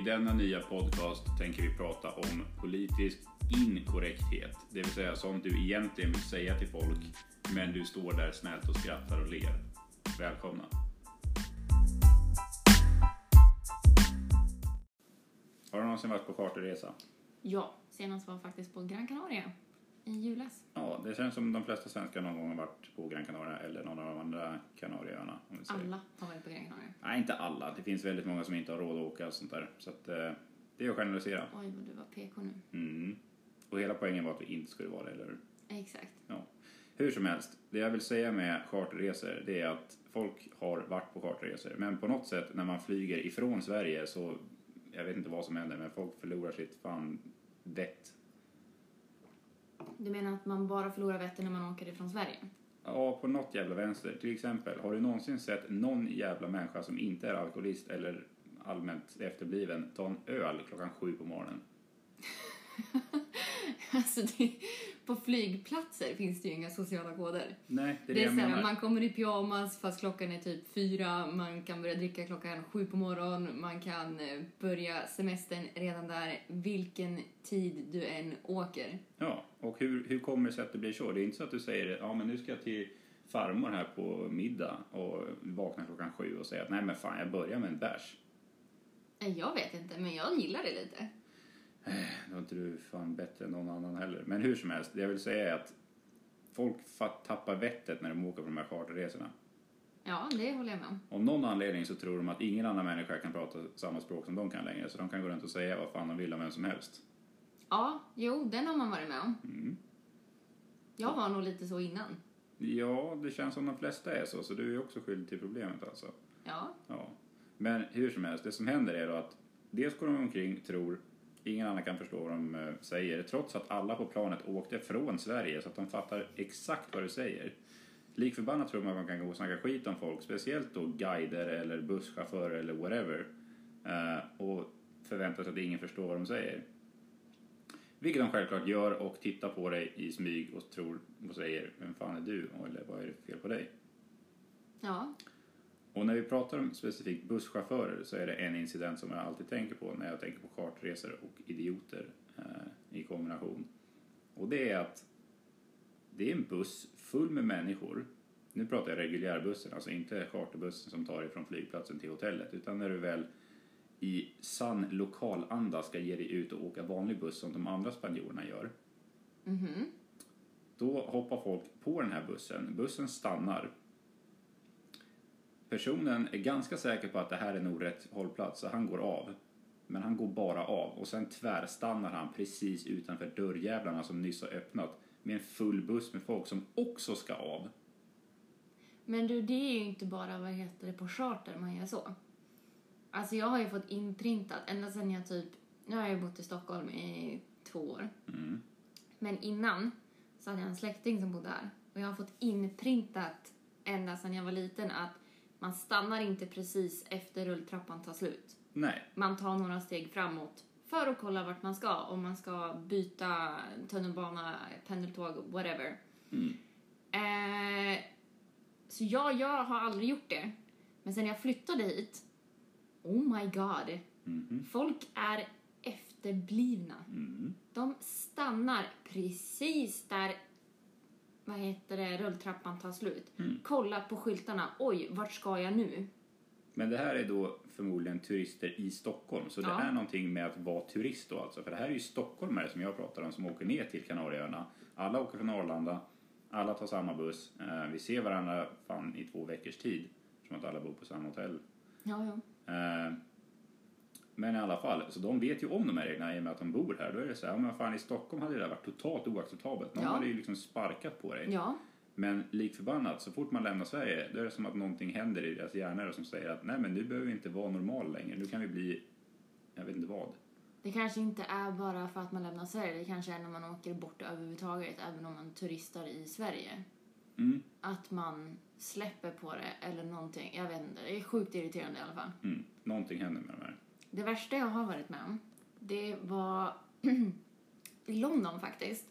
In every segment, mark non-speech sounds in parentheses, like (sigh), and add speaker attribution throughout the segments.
Speaker 1: I denna nya podcast tänker vi prata om politisk inkorrekthet. Det vill säga sånt du egentligen vill säga till folk, men du står där snällt och skrattar och ler. Välkomna! Har du någonsin varit på charterresa?
Speaker 2: Ja, senast var faktiskt på Gran Canaria i julas.
Speaker 1: Ja, det känns som de flesta svenskar någon gång har varit på Gran Canaria eller någon av de andra Kanarieöarna.
Speaker 2: Alla har varit på Gran Canaria.
Speaker 1: Nej, inte alla. Det finns väldigt många som inte har råd att åka och sånt där. Så att, eh, det är att generalisera.
Speaker 2: Oj, vad du var PK nu.
Speaker 1: Mm. Och hela poängen var att vi inte skulle vara det, eller hur?
Speaker 2: Exakt.
Speaker 1: Ja. Hur som helst, det jag vill säga med charterresor det är att folk har varit på charterresor. Men på något sätt när man flyger ifrån Sverige så, jag vet inte vad som händer, men folk förlorar sitt fan vett.
Speaker 2: Du menar att man bara förlorar vettet när man åker ifrån Sverige?
Speaker 1: Ja, på något jävla vänster. Till exempel, har du någonsin sett någon jävla människa som inte är alkoholist eller allmänt efterbliven ta en öl klockan sju på morgonen? (laughs)
Speaker 2: Alltså, det, på flygplatser finns det ju inga sociala koder.
Speaker 1: Nej, det är det,
Speaker 2: Det är
Speaker 1: jag
Speaker 2: så här, man kommer i pyjamas fast klockan är typ fyra, man kan börja dricka klockan sju på morgonen, man kan eh, börja semestern redan där, vilken tid du än åker.
Speaker 1: Ja, och hur, hur kommer det sig att det blir så? Det är inte så att du säger ja men nu ska jag till farmor här på middag och vaknar klockan sju och säger att nej men fan jag börjar med en bärs.
Speaker 2: Jag vet inte, men jag gillar det lite.
Speaker 1: Då är inte du fan bättre än någon annan heller. Men hur som helst, det jag vill säga är att folk tappar vettet när de åker på de här charterresorna.
Speaker 2: Ja, det håller jag med om.
Speaker 1: Av någon anledning så tror de att ingen annan människa kan prata samma språk som de kan längre. Så de kan gå runt och säga vad fan de vill om vem som helst.
Speaker 2: Ja, jo, den har man varit med om.
Speaker 1: Mm.
Speaker 2: Jag var nog lite så innan.
Speaker 1: Ja, det känns som de flesta är så, så du är också skyldig till problemet alltså.
Speaker 2: Ja,
Speaker 1: Ja. Men hur som helst, det som händer är då att dels går de omkring, tror ingen annan kan förstå vad de eh, säger, trots att alla på planet åkte från Sverige så att de fattar exakt vad du säger. Lik förbannat tror man att man kan gå och snacka skit om folk, speciellt då guider eller busschaufförer eller whatever. Eh, och förväntar sig att ingen förstår vad de säger. Vilket de självklart gör och tittar på dig i smyg och tror och säger Vem fan är du? Eller vad är det för fel på dig?
Speaker 2: ja,
Speaker 1: och när vi pratar om specifikt busschaufförer så är det en incident som jag alltid tänker på när jag tänker på charterresor och idioter eh, i kombination. Och det är att det är en buss full med människor. Nu pratar jag reguljärbussen, alltså inte charterbussen som tar dig från flygplatsen till hotellet. Utan när du väl i sann lokalanda ska ge dig ut och åka vanlig buss som de andra spanjorerna gör.
Speaker 2: mhm,
Speaker 1: Då hoppar folk på den här bussen. Bussen stannar. Personen är ganska säker på att det här är nog rätt hållplats, så han går av. Men han går bara av och sen tvärstannar han precis utanför dörrjävlarna som nyss har öppnat med en full buss med folk som också ska av.
Speaker 2: Men du, det är ju inte bara vad heter det på charter man gör så. Alltså jag har ju fått inprintat ända sedan jag typ, nu har jag bott i Stockholm i två år.
Speaker 1: Mm.
Speaker 2: Men innan så hade jag en släkting som bodde här. Och jag har fått inprintat ända sedan jag var liten att man stannar inte precis efter rulltrappan tar slut.
Speaker 1: Nej,
Speaker 2: Man tar några steg framåt för att kolla vart man ska. Om man ska byta tunnelbana, pendeltåg, whatever.
Speaker 1: Mm.
Speaker 2: Eh, så ja, jag har aldrig gjort det. Men sen jag flyttade hit, oh my god.
Speaker 1: Mhm.
Speaker 2: Folk är efterblivna.
Speaker 1: Mm.
Speaker 2: De stannar precis där vad heter det, rulltrappan tar slut.
Speaker 1: Mm.
Speaker 2: Kolla på skyltarna. Oj, vart ska jag nu?
Speaker 1: Men det här är då förmodligen turister i Stockholm. Så det
Speaker 2: Ja.
Speaker 1: är någonting med att vara turist då alltså. För det här är ju stockholmare som jag pratar om som åker ner till Kanarieöarna. Alla åker från Arlanda. Alla tar samma buss. Eh, vi ser varandra fan i två veckors tid. Som att alla bor på samma hotell.
Speaker 2: Ja, ja.
Speaker 1: Men i alla fall, så de vet ju om de här reglerna i och med att de bor här. Då är det så här, men fan i Stockholm hade det där varit totalt oacceptabelt. Någon
Speaker 2: Ja.
Speaker 1: hade ju liksom sparkat på dig.
Speaker 2: Ja,
Speaker 1: Men lik förbannat, så fort man lämnar Sverige, då är det som att någonting händer i deras hjärnor som säger att nej men nu behöver vi inte vara normal längre, nu kan vi bli, jag vet inte vad.
Speaker 2: det kanske inte är bara för att man lämnar Sverige. Det kanske är när man åker bort överhuvudtaget, även om man turistar i Sverige.
Speaker 1: Mm,
Speaker 2: Att man släpper på det eller någonting. Jag vet inte. Det är sjukt irriterande i alla fall.
Speaker 1: mm, någonting händer med de här.
Speaker 2: Det värsta jag har varit med om, det var (clears throat) i London faktiskt.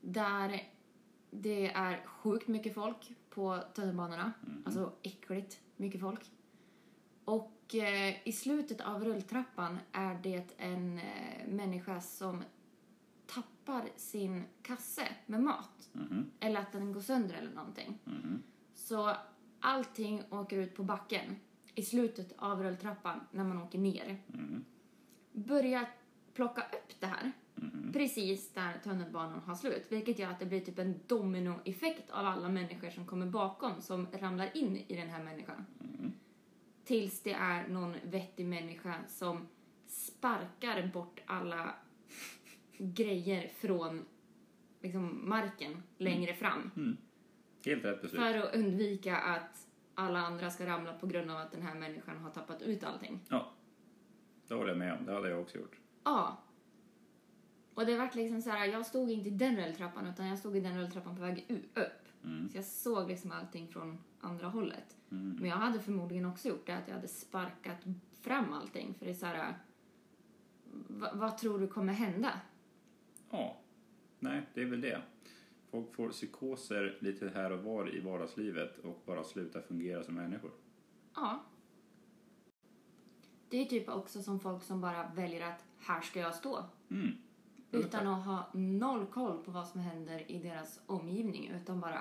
Speaker 2: Där det är sjukt mycket folk på tunnelbanorna. Alltså äckligt mycket folk. Och eh, i slutet av rulltrappan är det en eh, människa som tappar sin kasse med mat.
Speaker 1: Mhm.
Speaker 2: Eller att den går sönder eller någonting.
Speaker 1: Mhm.
Speaker 2: Så allting åker ut på backen i slutet av rulltrappan när man åker ner.
Speaker 1: Mhm.
Speaker 2: Börjar plocka upp det här
Speaker 1: Mhm.
Speaker 2: precis där tunnelbanan har slut. Vilket gör att det blir typ en dominoeffekt av alla människor som kommer bakom som ramlar in i den här människan.
Speaker 1: Mhm.
Speaker 2: Tills det är någon vettig människa som sparkar bort alla grejer från liksom, marken längre fram.
Speaker 1: Mm. Helt rätt beslut.
Speaker 2: För att undvika att alla andra ska ramla på grund av att den här människan har tappat ut allting.
Speaker 1: Ja. Det håller jag med om. Det hade jag också gjort.
Speaker 2: Ja. Och det vart liksom så här, jag stod inte i den rulltrappan utan jag stod i den rulltrappan på väg upp.
Speaker 1: Mm.
Speaker 2: Så jag såg liksom allting från andra hållet.
Speaker 1: Mm.
Speaker 2: Men jag hade förmodligen också gjort det, att jag hade sparkat fram allting. För det är så här, va, vad tror du kommer hända?
Speaker 1: Ja. Nej, det är väl det. Folk får psykoser lite här och var i vardagslivet och bara slutar fungera som människor.
Speaker 2: Ja. Det är typ också som folk som bara väljer att här ska jag stå.
Speaker 1: Mm.
Speaker 2: Utan att ha noll koll på vad som händer i deras omgivning. Utan bara,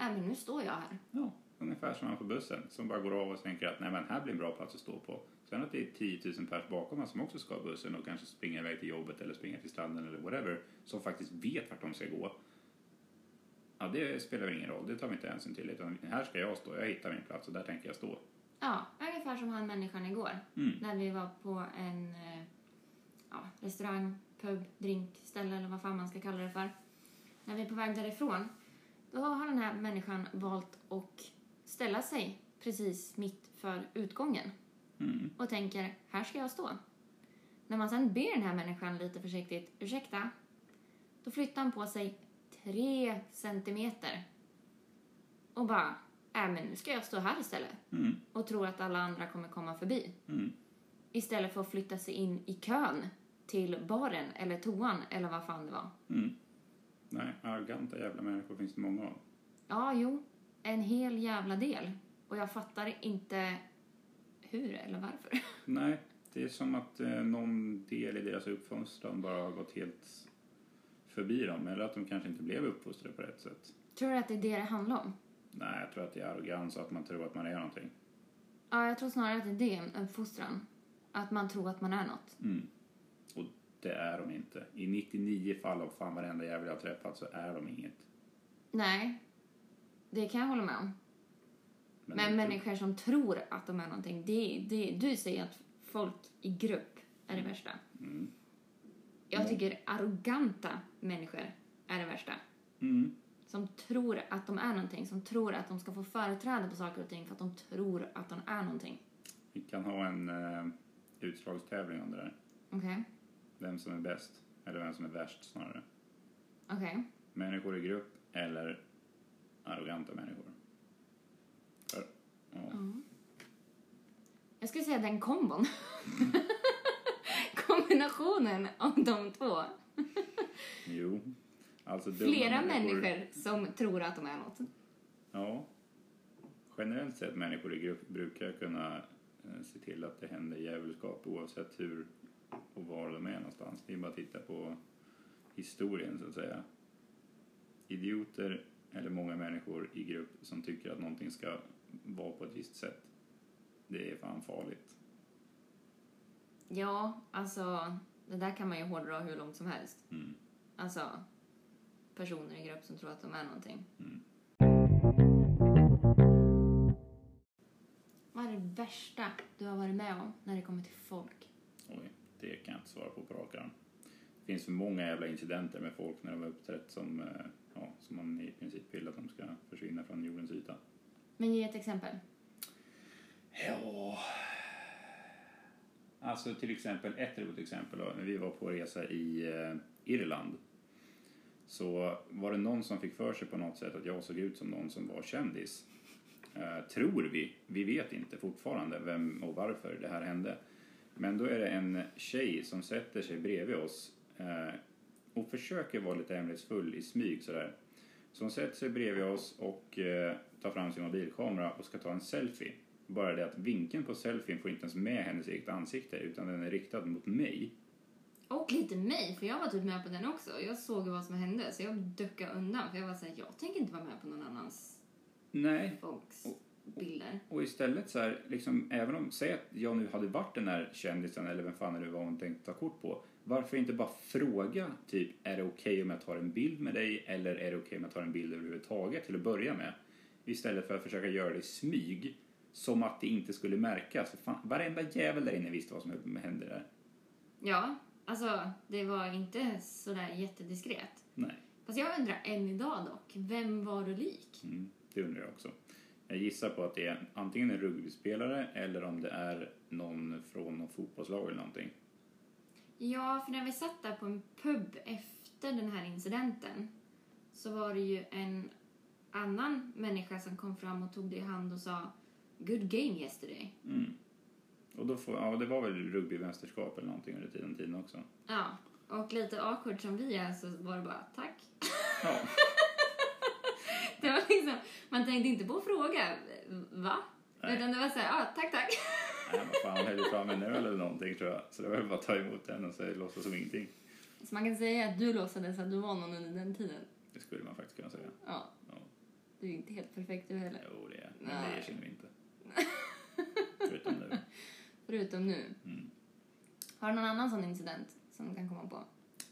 Speaker 2: äh men nu står jag här.
Speaker 1: Ja, ungefär som man på bussen som bara går av och tänker att nej men här blir en bra plats att stå på. Sen att det är 10 000 pers bakom som också ska ha bussen och kanske springer iväg till jobbet eller springer till stranden eller whatever. Som faktiskt vet vart de ska gå. Ja, det spelar ingen roll. Det tar vi inte hänsyn till. Utan här ska jag stå. Jag hittar min plats och där tänker jag stå.
Speaker 2: Ja, ungefär som han människan igår.
Speaker 1: Mm.
Speaker 2: När vi var på en eh, ja, restaurang, pub, drinkställe eller vad fan man ska kalla det för. När vi är på väg därifrån, då har den här människan valt att ställa sig precis mitt för utgången
Speaker 1: Mm.
Speaker 2: och tänker, här ska jag stå. När man sen ber den här människan lite försiktigt, ursäkta, då flyttar han på sig tre centimeter och bara, äh men nu ska jag stå här istället
Speaker 1: Mm.
Speaker 2: och tror att alla andra kommer komma förbi.
Speaker 1: Mm.
Speaker 2: Istället för att flytta sig in i kön till baren eller toan eller vad fan det var.
Speaker 1: Mm. Nej, arroganta jävla människor finns det många av.
Speaker 2: Ja, jo, en hel jävla del. Och jag fattar inte hur eller varför. (laughs)
Speaker 1: Nej, det är som att eh, någon del i deras uppfostran bara har gått helt förbi dem. Eller att de kanske inte blev uppfostrade på rätt sätt.
Speaker 2: Tror du att det är det det handlar om?
Speaker 1: Nej, jag tror att det är arrogans och att man tror att man är någonting.
Speaker 2: Ja, jag tror snarare att det är det, en uppfostran. Att man tror att man är något.
Speaker 1: Mm. Och det är de inte. I 99 fall av fan varenda jävel jag har träffat så är de inget.
Speaker 2: Nej, det kan jag hålla med om. Men,
Speaker 1: tror-
Speaker 2: människor som tror att de är någonting, det, det, du säger att folk i grupp är det värsta.
Speaker 1: Mm.
Speaker 2: Jag
Speaker 1: Mm.
Speaker 2: tycker arroganta människor är det värsta.
Speaker 1: Mm.
Speaker 2: Som tror att de är någonting, som tror att de ska få företräde på saker och ting för att de tror att de är någonting.
Speaker 1: Vi kan ha en eh, utslagstävling om det där.
Speaker 2: Okej?
Speaker 1: Vem som är bäst. Eller vem som är värst snarare.
Speaker 2: Okej.
Speaker 1: Människor i grupp eller arroganta människor. För, ja.
Speaker 2: Mm. Jag skulle säga den kombon. (laughs) Kombinationen av de två.
Speaker 1: Jo. Alltså
Speaker 2: Flera människor som tror att de är något.
Speaker 1: Ja. Generellt sett människor i grupp brukar kunna eh, se till att det händer djävulskap oavsett hur och var de är någonstans. Det är bara att titta på historien så att säga. Idioter eller många människor i grupp som tycker att någonting ska vara på ett visst sätt. Det är fan farligt.
Speaker 2: Ja, alltså det där kan man ju hårdra hur långt som helst.
Speaker 1: Mm.
Speaker 2: Alltså personer i grupp som tror att de är någonting.
Speaker 1: Mm.
Speaker 2: Vad är det värsta du har varit med om när det kommer till folk?
Speaker 1: Oj, det kan jag inte svara på på rak arm. Det finns för många jävla incidenter med folk när de har uppträtt som, eh, ja, som man i princip vill att de ska försvinna från jordens yta.
Speaker 2: Men ge ett exempel.
Speaker 1: Ja... Alltså till exempel, ett roligt exempel då, när vi var på resa i eh, Irland så var det någon som fick för sig på något sätt att jag såg ut som någon som var kändis. Eh, tror vi. Vi vet inte fortfarande vem och varför det här hände. Men då är det en tjej som sätter sig bredvid oss eh, och försöker vara lite hemlighetsfull i smyg sådär. Så hon sätter sig bredvid oss och eh, tar fram sin mobilkamera och ska ta en selfie. Bara det att vinkeln på selfien får inte ens med hennes eget ansikte utan den är riktad mot mig.
Speaker 2: Och lite mig, för jag var typ med på den också. Jag såg vad som hände, så jag duckade undan. För jag var såhär, jag tänker inte vara med på någon annans
Speaker 1: Nej,
Speaker 2: folks bilder.
Speaker 1: och istället så här, liksom, även om, säg att jag nu hade varit den här kändisen eller vem fan det var hon tänkte ta kort på. Varför inte bara fråga typ, är det okej om jag tar en bild med dig eller är det okej om jag tar en bild överhuvudtaget till att börja med? Istället för att försöka göra det i smyg, som att det inte skulle märkas. Fan, varenda jävel där inne visste vad som hände där.
Speaker 2: Ja, alltså det var inte sådär jättediskret.
Speaker 1: Nej.
Speaker 2: Fast jag undrar än idag dock, vem var du lik?
Speaker 1: Mm, det undrar jag också. Jag gissar på att det är antingen en rugbyspelare eller om det är någon från något fotbollslag eller någonting.
Speaker 2: Ja, för när vi satt där på en pub efter den här incidenten så var det ju en annan människa som kom fram och tog det i hand och sa Good game yesterday.
Speaker 1: Mm. Och då får, ja, det var väl rugbymästerskap eller någonting under tiden, tiden också.
Speaker 2: Ja, och lite awkward som vi är så var det bara tack.
Speaker 1: Ja, (laughs)
Speaker 2: Det var liksom, man tänkte inte på att fråga va?
Speaker 1: Nej.
Speaker 2: Utan det var så här, ja tack tack.
Speaker 1: nej, vad fan, höll ju fram en öl eller någonting tror jag. Så det var väl bara att ta emot den och säga låtsas som ingenting.
Speaker 2: Så man kan säga att du låtsades att du var någon under den tiden.
Speaker 1: Det skulle man faktiskt kunna säga.
Speaker 2: Ja.
Speaker 1: Ja.
Speaker 2: Du är inte helt perfekt du heller.
Speaker 1: Jo, det är Men
Speaker 2: Nej.
Speaker 1: det erkänner vi inte. (laughs) Förutom nu.
Speaker 2: Förutom nu.
Speaker 1: Mm.
Speaker 2: Har du någon annan sån incident som du kan komma på?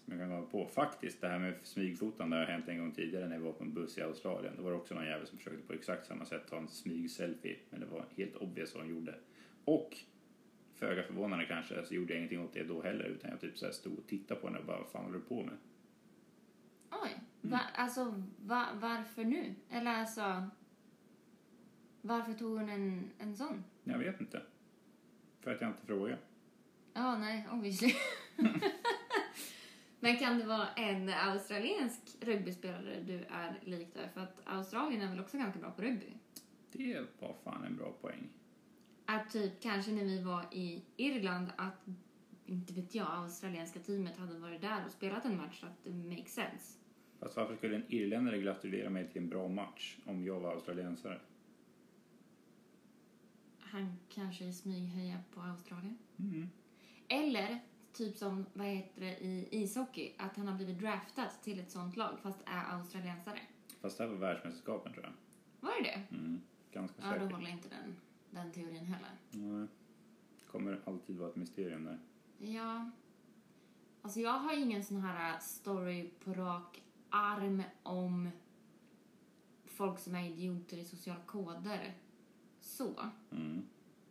Speaker 1: Som jag kan komma på. Faktiskt, det här med smygfotande har hänt en gång tidigare när jag var på en buss i Australien. Då var det också någon jävel som försökte på exakt samma sätt ta en smygselfie. Men det var helt obvious vad de gjorde. Och, föga förvånande kanske, så gjorde jag ingenting åt det då heller. Utan jag typ så här stod och tittade på henne och bara, vad fan håller du på med?
Speaker 2: Oj. Va, alltså, va, varför nu? Eller alltså... Varför tog hon en, en sån?
Speaker 1: Jag vet inte. För att jag inte frågade.
Speaker 2: Ja, nej, obviously. (laughs) Men kan det vara en australiensk rugbyspelare du är lik där? För att Australien är väl också ganska bra på rugby?
Speaker 1: Det var fan en bra poäng.
Speaker 2: Att typ kanske när vi var i Irland att, inte vet jag, australienska teamet hade varit där och spelat en match så att det makes sense.
Speaker 1: Fast varför skulle en irländare gratulera mig till en bra match om jag var australiensare?
Speaker 2: Han kanske i smyg på Australien.
Speaker 1: Mm.
Speaker 2: Eller typ som, vad heter det, i ishockey, att han har blivit draftad till ett sånt lag fast är australiensare.
Speaker 1: Fast det här var världsmästerskapen tror jag.
Speaker 2: Var det det?
Speaker 1: Mm. Ganska
Speaker 2: Ja, då
Speaker 1: säkert.
Speaker 2: håller inte den, den teorin heller.
Speaker 1: Nej. kommer alltid vara ett mysterium där.
Speaker 2: Ja. Alltså jag har ingen sån här story på rak arm om folk som är idioter i sociala koder. Så.
Speaker 1: Mm.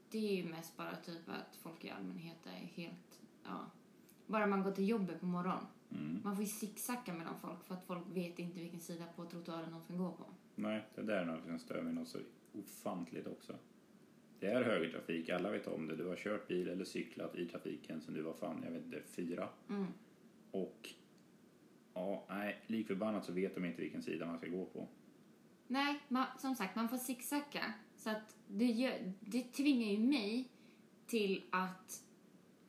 Speaker 2: Det är ju mest bara typ att folk i allmänhet är helt, ja. Bara man går till jobbet på morgonen.
Speaker 1: Mm.
Speaker 2: Man får ju zigzacka mellan folk för att folk vet inte vilken sida på trottoaren de ska gå på.
Speaker 1: Nej, det där är något som stör mig något så ofantligt också. Det är högertrafik, alla vet om det. Du har kört bil eller cyklat i trafiken sen du var fan, jag vet inte, fyra.
Speaker 2: Mm.
Speaker 1: Och ja, nej, lik förbannat så vet de inte vilken sida man ska gå på.
Speaker 2: Nej, man, som sagt, man får zigzacka. Så att det, gör, det tvingar ju mig till att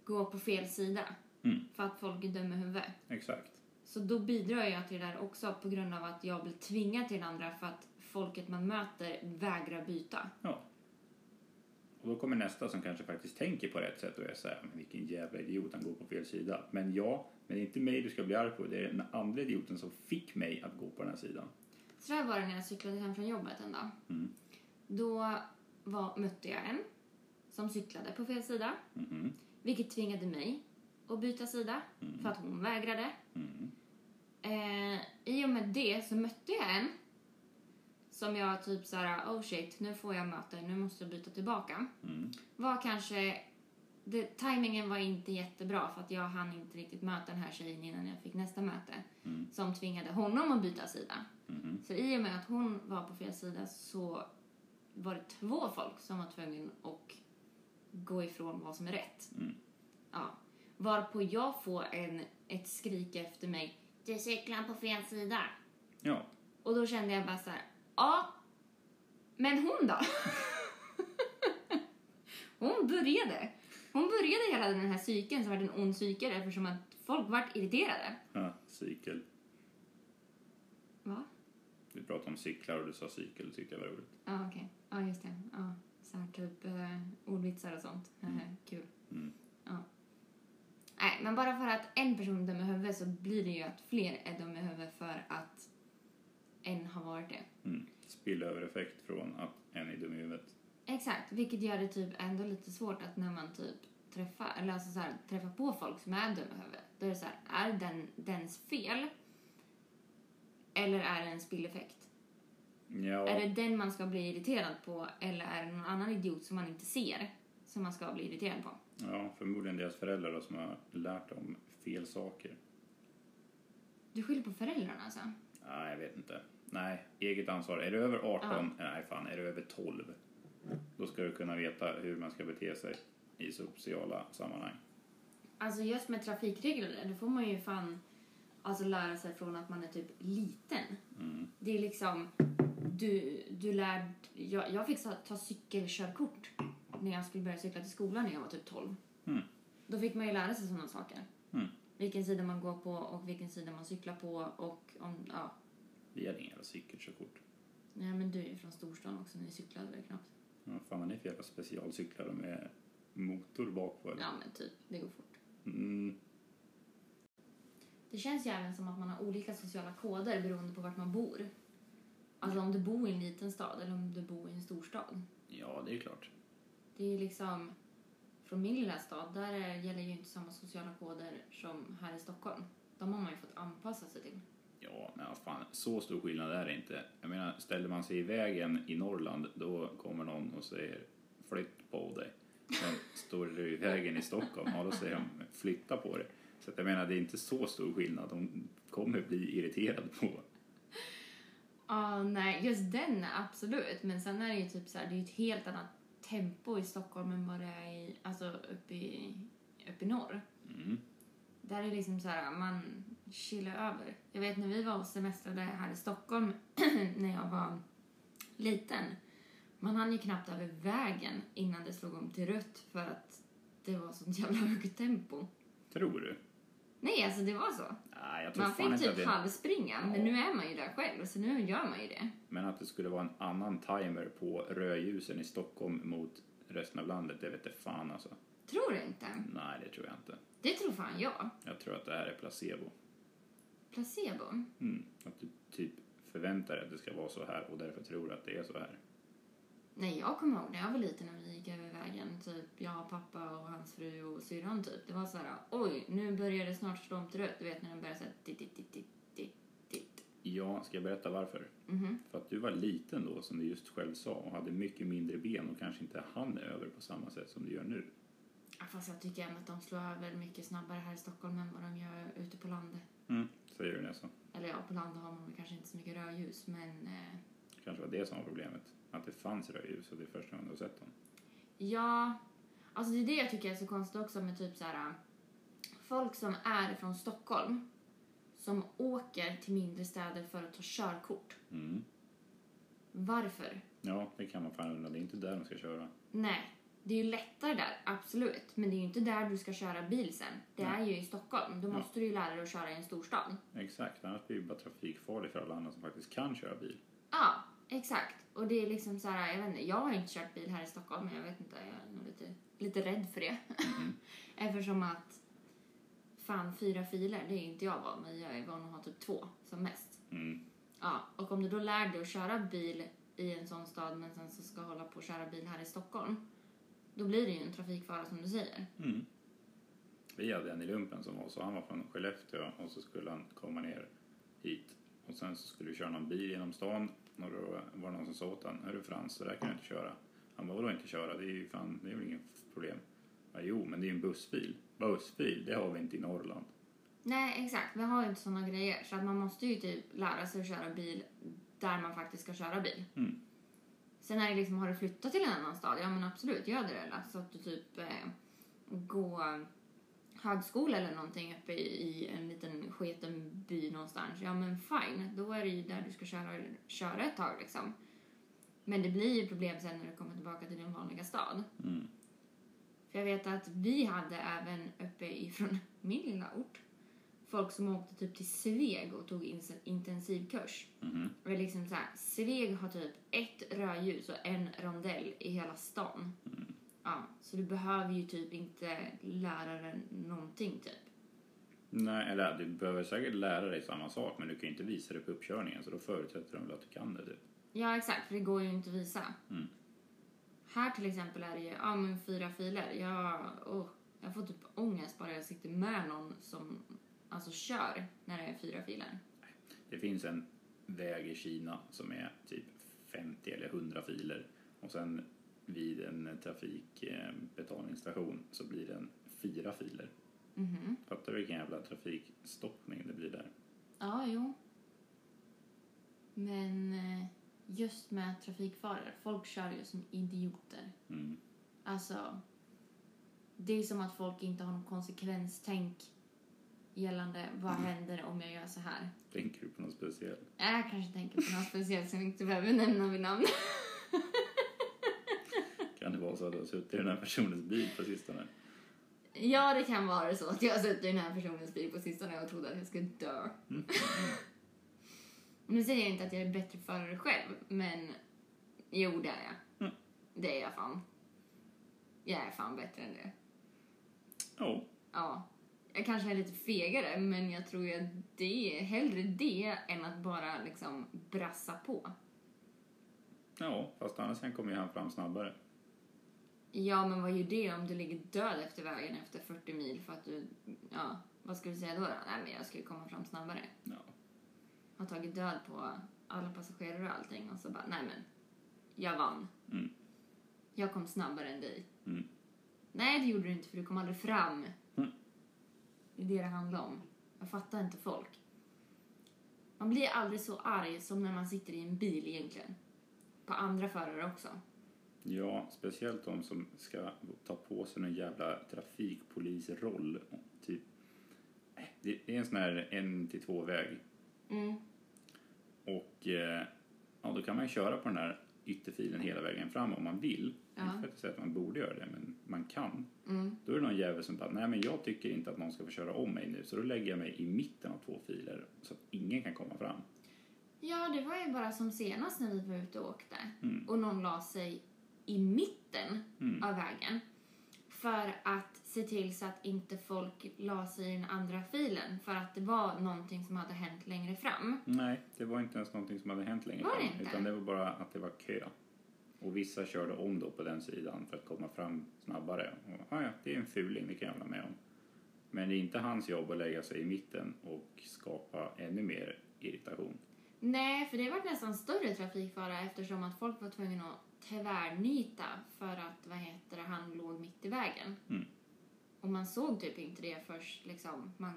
Speaker 2: gå på fel sida.
Speaker 1: Mm.
Speaker 2: För att folk är dumma i huvudet.
Speaker 1: Exakt.
Speaker 2: Så då bidrar jag till det där också på grund av att jag blir tvingad till andra för att folket man möter vägrar byta.
Speaker 1: Ja. Och då kommer nästa som kanske faktiskt tänker på rätt sätt och är så här, men vilken jävla idiot, han går på fel sida. Men ja, men det är inte mig du ska bli arg på, det är den andra idioten som fick mig att gå på den här sidan.
Speaker 2: Så där var det när jag cyklade hem från jobbet en dag.
Speaker 1: Mm.
Speaker 2: Då var, mötte jag en som cyklade på fel sida.
Speaker 1: Mhm.
Speaker 2: Vilket tvingade mig att byta sida
Speaker 1: Mm.
Speaker 2: för att hon vägrade.
Speaker 1: Mm.
Speaker 2: Eh, I och med det så mötte jag en som jag typ såhär, oh shit, nu får jag möte, nu måste jag byta tillbaka.
Speaker 1: Mm.
Speaker 2: Var kanske, det, timingen var inte jättebra för att jag hann inte riktigt möta den här tjejen innan jag fick nästa möte.
Speaker 1: Mm.
Speaker 2: Som tvingade honom att byta sida. Så i och med att hon var på fel sida så var det två folk som var tvungna att gå ifrån vad som är rätt.
Speaker 1: Mm.
Speaker 2: Ja. Varpå jag får en, ett skrik efter mig. Du cyklar på fel sida.
Speaker 1: Ja,
Speaker 2: Och då kände jag bara så här. Ja, men hon då? (laughs) hon började. Hon började hela den här cykeln som var en ond cykel eftersom att folk vart irriterade.
Speaker 1: ja, cykel. Du pratade om cyklar och du sa cykel, tyckte jag var roligt.
Speaker 2: Ja, okej. Ja, just det. Ja, Så här typ eh, ordvitsar och sånt.
Speaker 1: Mm.
Speaker 2: Kul.
Speaker 1: Mm.
Speaker 2: Ja. Nej, men bara för att en person är dum i huvudet så blir det ju att fler är dum i huvudet för att en har varit det.
Speaker 1: Mm. Spillövereffekt från att en är dum i huvudet.
Speaker 2: Exakt, vilket gör det typ ändå lite svårt att när man typ träffar, eller alltså så här, träffar på folk som är dumma i huvudet, då är det så här, är den dens fel? Eller är det en spilleffekt?
Speaker 1: Ja,
Speaker 2: Är det den man ska bli irriterad på eller är det någon annan idiot som man inte ser som man ska bli irriterad på?
Speaker 1: ja, förmodligen deras föräldrar då, som har lärt dem fel saker.
Speaker 2: Du skyller på föräldrarna alltså?
Speaker 1: Nej, jag vet inte. Nej, eget ansvar. Är du över 18? Nej, fan. Är du över 12? Då ska du kunna veta hur man ska bete sig i sociala sammanhang.
Speaker 2: Alltså just med trafikregler, det får man ju fan alltså lära sig från att man är typ liten.
Speaker 1: Mm.
Speaker 2: Det är liksom, du, du lär, jag, jag fick ta cykelkörkort när jag skulle börja cykla till skolan när jag var typ 12.
Speaker 1: Mm.
Speaker 2: Då fick man ju lära sig sådana saker.
Speaker 1: Mm.
Speaker 2: Vilken sida man går på och vilken sida man cyklar på och om, ja.
Speaker 1: Vi hade inga jävla cykelkörkort.
Speaker 2: Nej men du är ju från storstan också, ni cyklade väl knappt?
Speaker 1: Vad fan har ni för jävla specialcyklar med motor bak på? eller?
Speaker 2: Ja men typ, det går fort.
Speaker 1: Mm.
Speaker 2: Det känns ju även som att man har olika sociala koder beroende på vart man bor. Alltså om du bor i en liten stad eller om du bor i en storstad.
Speaker 1: Ja, det är klart.
Speaker 2: Det är ju liksom, från min lilla stad, där är- gäller ju inte samma sociala koder som här i Stockholm. De har man ju fått anpassa sig till.
Speaker 1: Ja, men vad fan, så stor skillnad är det inte. Jag menar, ställer man sig i vägen i Norrland, då kommer någon och säger flytt på dig. Men står du i vägen i Stockholm, ja då säger de flytta på dig. Så jag menar, det är inte så stor skillnad. De kommer bli irriterade på.
Speaker 2: Ja, nej, just den absolut. Men sen är det ju typ så här, det är ett helt annat tempo i Stockholm än vad det är i, alltså uppe i, uppe i norr.
Speaker 1: Mm.
Speaker 2: Där är det liksom så här, man chillar över. Jag vet när vi var och semestrade här i Stockholm (clears throat) när jag var liten. Man hann ju knappt över vägen innan det slog om till rött för att det var sånt jävla högt tempo.
Speaker 1: Tror du?
Speaker 2: Nej, alltså det var så.
Speaker 1: Nej, jag tror
Speaker 2: Man
Speaker 1: fan
Speaker 2: fick
Speaker 1: inte
Speaker 2: typ
Speaker 1: det...
Speaker 2: halvspringa, men nu är man ju där själv, så nu gör man ju det.
Speaker 1: Men att det skulle vara en annan timer på rödljusen i Stockholm mot resten av landet, det vet jag fan alltså.
Speaker 2: Tror du inte?
Speaker 1: Nej, det tror jag inte.
Speaker 2: Det tror fan jag.
Speaker 1: Jag tror att det här är placebo.
Speaker 2: Placebo?
Speaker 1: Mm. Att du typ förväntar dig att det ska vara så här och därför tror att det är så här.
Speaker 2: Nej, jag kommer ihåg när jag var liten när vi gick över vägen. Typ jag, pappa och hans fru och syrran typ. Det var så här, oj, nu börjar det snart slå om till rött. Du vet när den börjar titt, titt, titt, titt, titt, titt.
Speaker 1: Ja, ska jag berätta varför?
Speaker 2: Mhm.
Speaker 1: För att du var liten då, som du just själv sa, och hade mycket mindre ben och kanske inte hann över på samma sätt som du gör nu.
Speaker 2: Ja, Fast jag tycker ändå att de slår över mycket snabbare här i Stockholm än vad de gör ute på landet.
Speaker 1: Mm. Säger du så?
Speaker 2: Eller ja, på landet har man kanske inte så mycket rödljus, men eh,
Speaker 1: kanske var det som var problemet. Att det fanns rödljus och det är första gången du har sett dem.
Speaker 2: Ja, alltså det är det jag tycker är så konstigt också med typ så här folk som är från Stockholm som åker till mindre städer för att ta körkort.
Speaker 1: Mm.
Speaker 2: Varför?
Speaker 1: Ja, det kan man fan undra. Det är inte där de ska köra.
Speaker 2: Nej, det är ju lättare där, absolut. Men det är ju inte där du ska köra bil sen. Det
Speaker 1: Nej.
Speaker 2: är ju i Stockholm. Då
Speaker 1: Ja.
Speaker 2: måste du ju lära dig att köra i en storstad.
Speaker 1: Exakt, annars blir det bara trafikfarligt för alla andra som faktiskt kan köra bil.
Speaker 2: Ja, exakt. Och det är liksom så här, jag vet inte, jag har inte kört bil här i Stockholm, men jag vet inte, jag är nog lite, lite rädd för det. (laughs) Eftersom att fan, fyra filer, det är inte jag van vid. Jag är van att ha typ två som mest.
Speaker 1: Mm.
Speaker 2: Ja, och om du då lär dig att köra bil i en sån stad men sen så ska hålla på och köra bil här i Stockholm, då blir det ju en trafikfara som du säger.
Speaker 1: Mm. Vi hade en i lumpen som var så, han var från Skellefteå och så skulle han komma ner hit. Och sen så skulle vi köra någon bil genom stan och då var det någon som sa åt honom, hörru Frans, så där kan du inte köra. Han bara, vadå inte köra? Det är ju fan, det är väl inget problem. Ja, jo, men det är ju en bussbil. Bussbil, det har vi inte i Norrland.
Speaker 2: Nej, exakt. Vi har ju inte såna grejer. Så att man måste ju typ lära sig att köra bil där man faktiskt ska köra bil.
Speaker 1: Mm.
Speaker 2: Sen är det liksom, har du flyttat till en annan stad? Ja men absolut, gör det eller? Så att du typ eh, går högskola eller någonting uppe i, en liten sketen by någonstans. Ja men fine, då är det ju där du ska köra, köra ett tag liksom. Men det blir ju problem sen när du kommer tillbaka till din vanliga stad.
Speaker 1: Mm.
Speaker 2: För jag vet att vi hade även uppe ifrån (laughs) min lilla ort folk som åkte typ till Sveg och tog in- intensivkurs.
Speaker 1: Mhm.
Speaker 2: Och det är liksom så här, Sveg har typ ett rödljus och en rondell i hela stan. Ja, så du behöver ju typ inte lära dig någonting typ.
Speaker 1: Nej, eller du behöver säkert lära dig samma sak men du kan ju inte visa det på uppkörningen så då förutsätter de väl att du kan det typ.
Speaker 2: Ja, exakt, för det går ju inte att visa.
Speaker 1: Mm.
Speaker 2: Här till exempel är det ju, ja men fyra filer. Jag, åh, jag får typ ångest bara jag sitter med någon som alltså kör när det är fyra filer.
Speaker 1: Det finns en väg i Kina som är typ 50 eller 100 filer och sen vid en trafikbetalningsstation så blir den fyra filer.
Speaker 2: Mhm.
Speaker 1: Fattar du vilken jävla trafikstockning det blir där?
Speaker 2: Ja, jo. Men eh, just med trafikfaror, folk kör ju som idioter.
Speaker 1: Mm.
Speaker 2: Alltså, det är som att folk inte har någon konsekvenstänk gällande vad händer om jag gör så här.
Speaker 1: Tänker du på något speciellt?
Speaker 2: Jag kanske tänker på något speciellt som jag inte behöver nämna vid namn. (laughs)
Speaker 1: Kan det vara så att du har suttit i den här personens bil på sistone?
Speaker 2: Ja, det kan vara så att jag har suttit i den här personens bil på sistone och trodde att jag skulle dö. (laughs) Nu säger jag inte att jag är bättre förare själv, men jo, det är jag.
Speaker 1: Mm.
Speaker 2: Det är jag fan. Jag är fan bättre än det.
Speaker 1: Ja.
Speaker 2: Ja. Jag kanske är lite fegare, men jag tror att det är hellre det än att bara liksom brassa på.
Speaker 1: Ja, fast annars sen kommer ju han fram snabbare.
Speaker 2: Ja, men vad gör det om du ligger död efter vägen efter 40 mil för att du, ja, vad ska du säga då? då? Nej, men jag ju komma fram snabbare.
Speaker 1: Ja.
Speaker 2: Har tagit död på alla passagerare och allting och så bara, nej men, jag vann.
Speaker 1: Mm.
Speaker 2: Jag kom snabbare än dig.
Speaker 1: Mm.
Speaker 2: Nej, det gjorde du inte för du kom aldrig fram.
Speaker 1: Mm.
Speaker 2: Det är det det handlar om. Jag fattar inte folk. Man blir aldrig så arg som när man sitter i en bil egentligen. På andra förare också.
Speaker 1: Ja, speciellt de som ska ta på sig någon jävla trafikpolisroll. Typ. Det det är en sån här en till två väg
Speaker 2: Mm.
Speaker 1: och eh, ja, då kan man ju köra på den här ytterfilen hela vägen fram om man vill.
Speaker 2: Ja.
Speaker 1: Inte för att säga att man borde göra det, men man kan.
Speaker 2: Mm.
Speaker 1: Då är det någon jävel som bara, nej men jag tycker inte att någon ska få köra om mig nu, så då lägger jag mig i mitten av två filer så att ingen kan komma fram.
Speaker 2: Ja, det var ju bara som senast när vi var ute och åkte.
Speaker 1: Mm.
Speaker 2: Och någon la sig i mitten
Speaker 1: Mm.
Speaker 2: av vägen. För att se till så att inte folk la sig i den andra filen. För att det var någonting som hade hänt längre fram.
Speaker 1: Nej, det var inte ens någonting som hade hänt längre
Speaker 2: Var
Speaker 1: fram,
Speaker 2: inte?
Speaker 1: utan det var bara att det var kö. Och vissa körde om då på den sidan för att komma fram snabbare. Och, ah, ja, det är en fuling, det kan jag hålla med om. Men det är inte hans jobb att lägga sig i mitten och skapa ännu mer irritation.
Speaker 2: Nej, för det var nästan större trafikfara eftersom att folk var tvungna att tvärnita för att, vad heter det, han låg mitt i vägen.
Speaker 1: Mm.
Speaker 2: Och man såg typ inte det först liksom man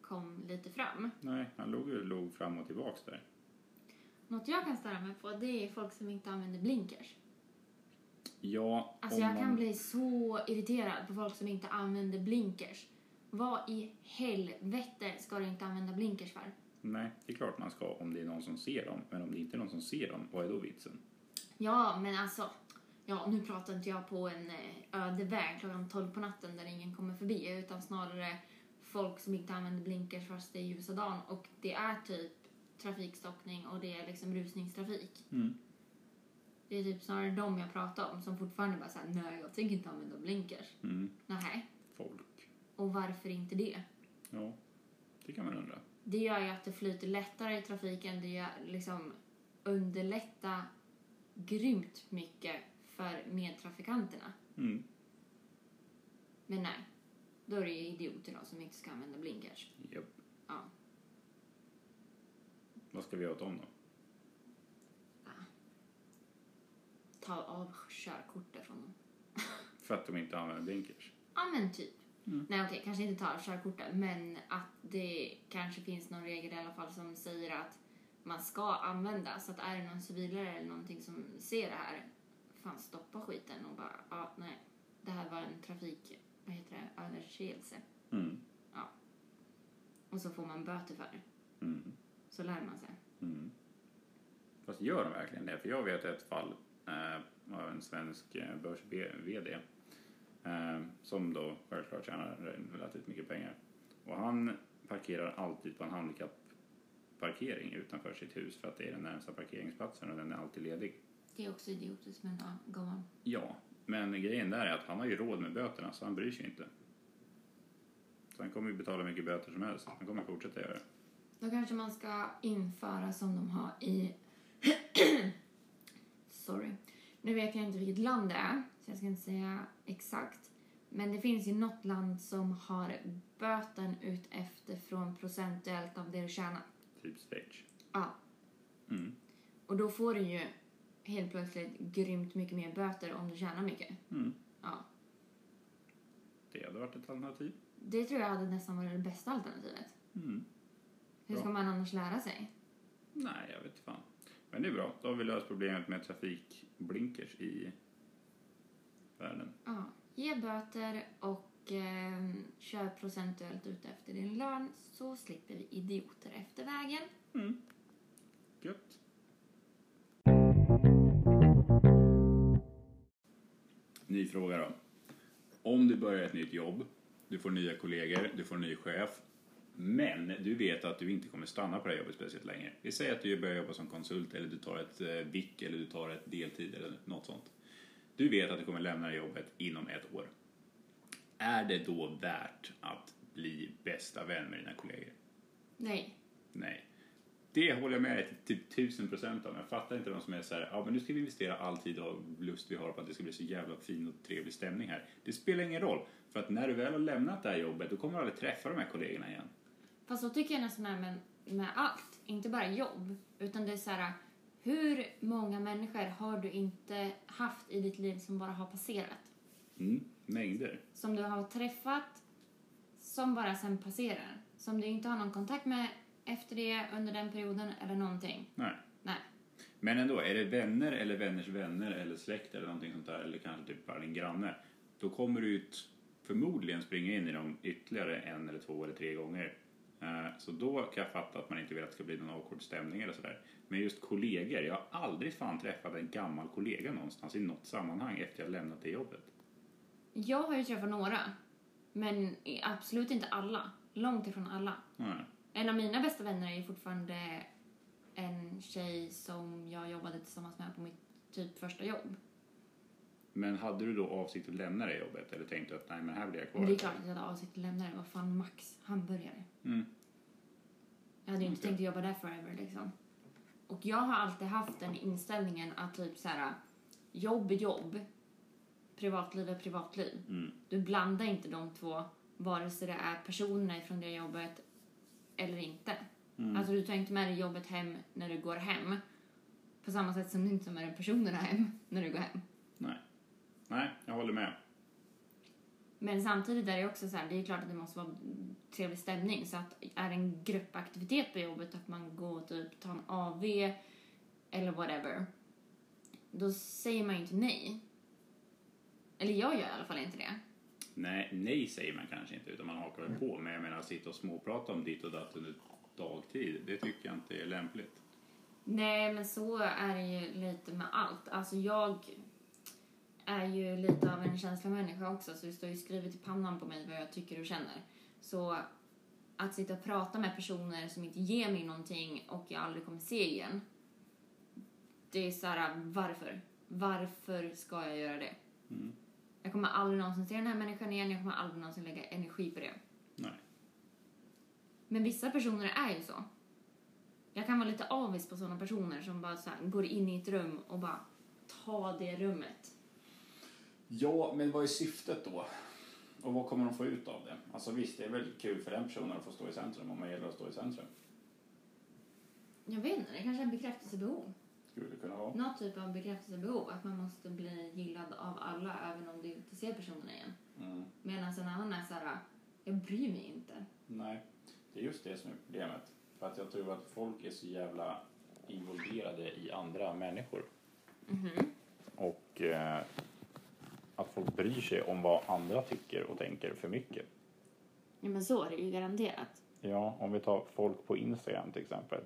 Speaker 2: kom lite fram.
Speaker 1: Nej, han låg ju låg fram och tillbaks där.
Speaker 2: Något jag kan störa mig på det är folk som inte använder blinkers.
Speaker 1: Ja,
Speaker 2: Alltså jag
Speaker 1: man...
Speaker 2: kan bli så irriterad på folk som inte använder blinkers. Vad i helvete ska du inte använda blinkers för?
Speaker 1: Nej, det är klart man ska om det är någon som ser dem. Men om det inte är någon som ser dem, vad är då vitsen?
Speaker 2: Ja, men alltså. Ja, nu pratar inte jag på en eh, öde väg klockan 12 på natten där ingen kommer förbi utan snarare folk som inte använder blinkers fast det är ljusa dagen och det är typ trafikstockning och det är liksom rusningstrafik.
Speaker 1: Mm.
Speaker 2: Det är typ snarare dem jag pratar om som fortfarande bara säger nej jag tänker inte använda blinkers.
Speaker 1: Mm.
Speaker 2: Nej.
Speaker 1: Folk.
Speaker 2: Och varför inte det?
Speaker 1: Ja, det kan man undra.
Speaker 2: Det gör ju att det flyter lättare i trafiken. Det gör liksom underlätta grymt mycket för medtrafikanterna.
Speaker 1: Mm.
Speaker 2: Men nej, då är det ju idioter då som inte ska använda blinkers.
Speaker 1: Japp.
Speaker 2: Ja.
Speaker 1: Vad ska vi göra åt dem då?
Speaker 2: Ta av körkortet från dem. (laughs)
Speaker 1: För att de inte använder blinkers?
Speaker 2: Ja men typ.
Speaker 1: Mm.
Speaker 2: Nej okej, kanske inte ta av körkortet men att det kanske finns någon regel i alla fall som säger att man ska använda. Så att är det någon civilare eller någonting som ser det här, fan stoppa skiten och bara, ja nej, det här var en trafik, vad heter det, överträdelse.
Speaker 1: Mm.
Speaker 2: Och så får man böter för det.
Speaker 1: Mm.
Speaker 2: Så lär man sig.
Speaker 1: Mm. Fast gör de verkligen det? För jag vet ett fall eh, av en svensk eh, börs-VD eh, som då självklart tjänar relativt mycket pengar. Och han parkerar alltid på en handikappparkering utanför sitt hus för att det är den närmsta parkeringsplatsen och den är alltid ledig.
Speaker 2: Det är också idiotiskt, men ja, go on.
Speaker 1: Ja, men grejen där är att han har ju råd med böterna så han bryr sig inte. Så han kommer ju betala mycket böter som helst. Han kommer fortsätta göra det.
Speaker 2: Då kanske man ska införa som de har i... (clears throat) Sorry. Nu vet jag inte vilket land det är, så jag ska inte säga exakt. Men det finns ju något land som har böten ut efter från procentuellt av det du tjänar.
Speaker 1: Typ Schweiz.
Speaker 2: Ja.
Speaker 1: Mm.
Speaker 2: Och då får du ju helt plötsligt grymt mycket mer böter om du tjänar mycket.
Speaker 1: Mm.
Speaker 2: Ja.
Speaker 1: Det hade varit ett alternativ.
Speaker 2: Det tror jag hade nästan varit det bästa alternativet.
Speaker 1: Mm.
Speaker 2: Hur ska man annars lära sig?
Speaker 1: Nej, jag vet fan. Men det är bra. Då har vi löst problemet med trafikblinkers i världen.
Speaker 2: Ja. Ge böter och eh, kör procentuellt ut efter din lön så slipper vi idioter efter vägen.
Speaker 1: Mm. Gött. Ny fråga då. Om du börjar ett nytt jobb, du får nya kollegor, du får en ny chef, men du vet att du inte kommer stanna på det här jobbet speciellt länge. Vi säger att du börjar jobba som konsult eller du tar ett eh, VIK eller du tar ett deltid eller något sånt. Du vet att du kommer lämna det jobbet inom ett år. Är det då värt att bli bästa vän med dina kollegor?
Speaker 2: Nej.
Speaker 1: Nej. Det håller jag med dig till typ tusen procent om. Jag fattar inte de som är så här, ja men nu ska vi investera all tid och lust vi har på att det ska bli så jävla fin och trevlig stämning här. Det spelar ingen roll. För att när du väl har lämnat det här jobbet, då kommer du aldrig träffa de här kollegorna igen.
Speaker 2: Fast så tycker jag nästan är med, med allt. Inte bara jobb. Utan det är så här, hur många människor har du inte haft i ditt liv som bara har passerat?
Speaker 1: Mm, mängder.
Speaker 2: Som du har träffat, som bara sen passerar. Som du inte har någon kontakt med efter det, under den perioden eller någonting.
Speaker 1: Nej.
Speaker 2: Nej.
Speaker 1: Men ändå, är det vänner eller vänners vänner eller släkt eller någonting sånt där, eller kanske typ bara din granne, då kommer du ju t- förmodligen springa in i dem ytterligare en eller två eller tre gånger. Eh, Så då kan jag fatta att man inte vill att det ska bli någon awkward stämning eller sådär. Men just kollegor, jag har aldrig fan träffat en gammal kollega någonstans i något sammanhang efter jag lämnat det jobbet.
Speaker 2: Jag har ju träffat några. Men absolut inte alla. Långt ifrån alla.
Speaker 1: Nej.
Speaker 2: En av mina bästa vänner är ju fortfarande en tjej som jag jobbade tillsammans med på mitt typ första jobb.
Speaker 1: Men hade du då avsikt att lämna det jobbet eller tänkte du att nej men här blir jag kvar?
Speaker 2: Men det är klart att jag hade avsikt att lämna det. Vad fan, max hamburgare.
Speaker 1: Mm.
Speaker 2: Jag hade ju inte
Speaker 1: Okej.
Speaker 2: tänkt att jobba där forever liksom. Och jag har alltid haft den inställningen att typ så här, jobb är jobb, privatliv är privatliv.
Speaker 1: Mm.
Speaker 2: Du blandar inte de två, vare sig det är personerna från det jobbet eller inte.
Speaker 1: Mm.
Speaker 2: Alltså du tar inte med dig jobbet hem när du går hem. På samma sätt som du inte tar med dig personerna hem när du går hem.
Speaker 1: Nej. Nej, jag håller med.
Speaker 2: Men samtidigt är det också så här, det är klart att det måste vara trevlig stämning. Så att är det en gruppaktivitet på jobbet, att man går och typ tar en AV eller whatever. Då säger man ju inte nej. Eller jag gör i alla fall inte det.
Speaker 1: Nej, nej säger man kanske inte utan man hakar väl på. Men jag menar sitta och småprata om ditt och datt under dagtid, det tycker jag inte är lämpligt.
Speaker 2: Nej, men så är det ju lite med allt. Alltså jag är ju lite av en känslomänniska också, så det står ju skrivet i pannan på mig vad jag tycker och känner. Så att sitta och prata med personer som inte ger mig någonting och jag aldrig kommer se igen. Det är så här, varför? Varför ska jag göra det?
Speaker 1: Mm.
Speaker 2: Kommer aldrig någonsin se den här människan igen, jag kommer aldrig någonsin lägga energi på det.
Speaker 1: Nej.
Speaker 2: Men vissa personer är ju så. Jag kan vara lite avis på sådana personer som bara så går in i ett rum och bara tar det rummet.
Speaker 1: Ja, men vad är syftet då? Och vad kommer de få ut av det? Alltså visst, det är väl kul för den personen att få stå i centrum om man gäller att stå i centrum.
Speaker 2: Jag vet inte, det kanske är en bekräftelsebehov.
Speaker 1: Skulle det kunna vara.
Speaker 2: Något typ av bekräftelsebehov, att man måste bli gillad av alla även om du inte ser personen igen.
Speaker 1: Mm.
Speaker 2: Medan en annan är så här, jag bryr mig inte.
Speaker 1: Nej, det är just det som är problemet. För att jag tror att folk är så jävla involverade i andra människor.
Speaker 2: Mhm.
Speaker 1: Och eh, att folk bryr sig om vad andra tycker och tänker för mycket.
Speaker 2: Ja men så är det ju garanterat.
Speaker 1: Ja, om vi tar folk på Instagram till exempel.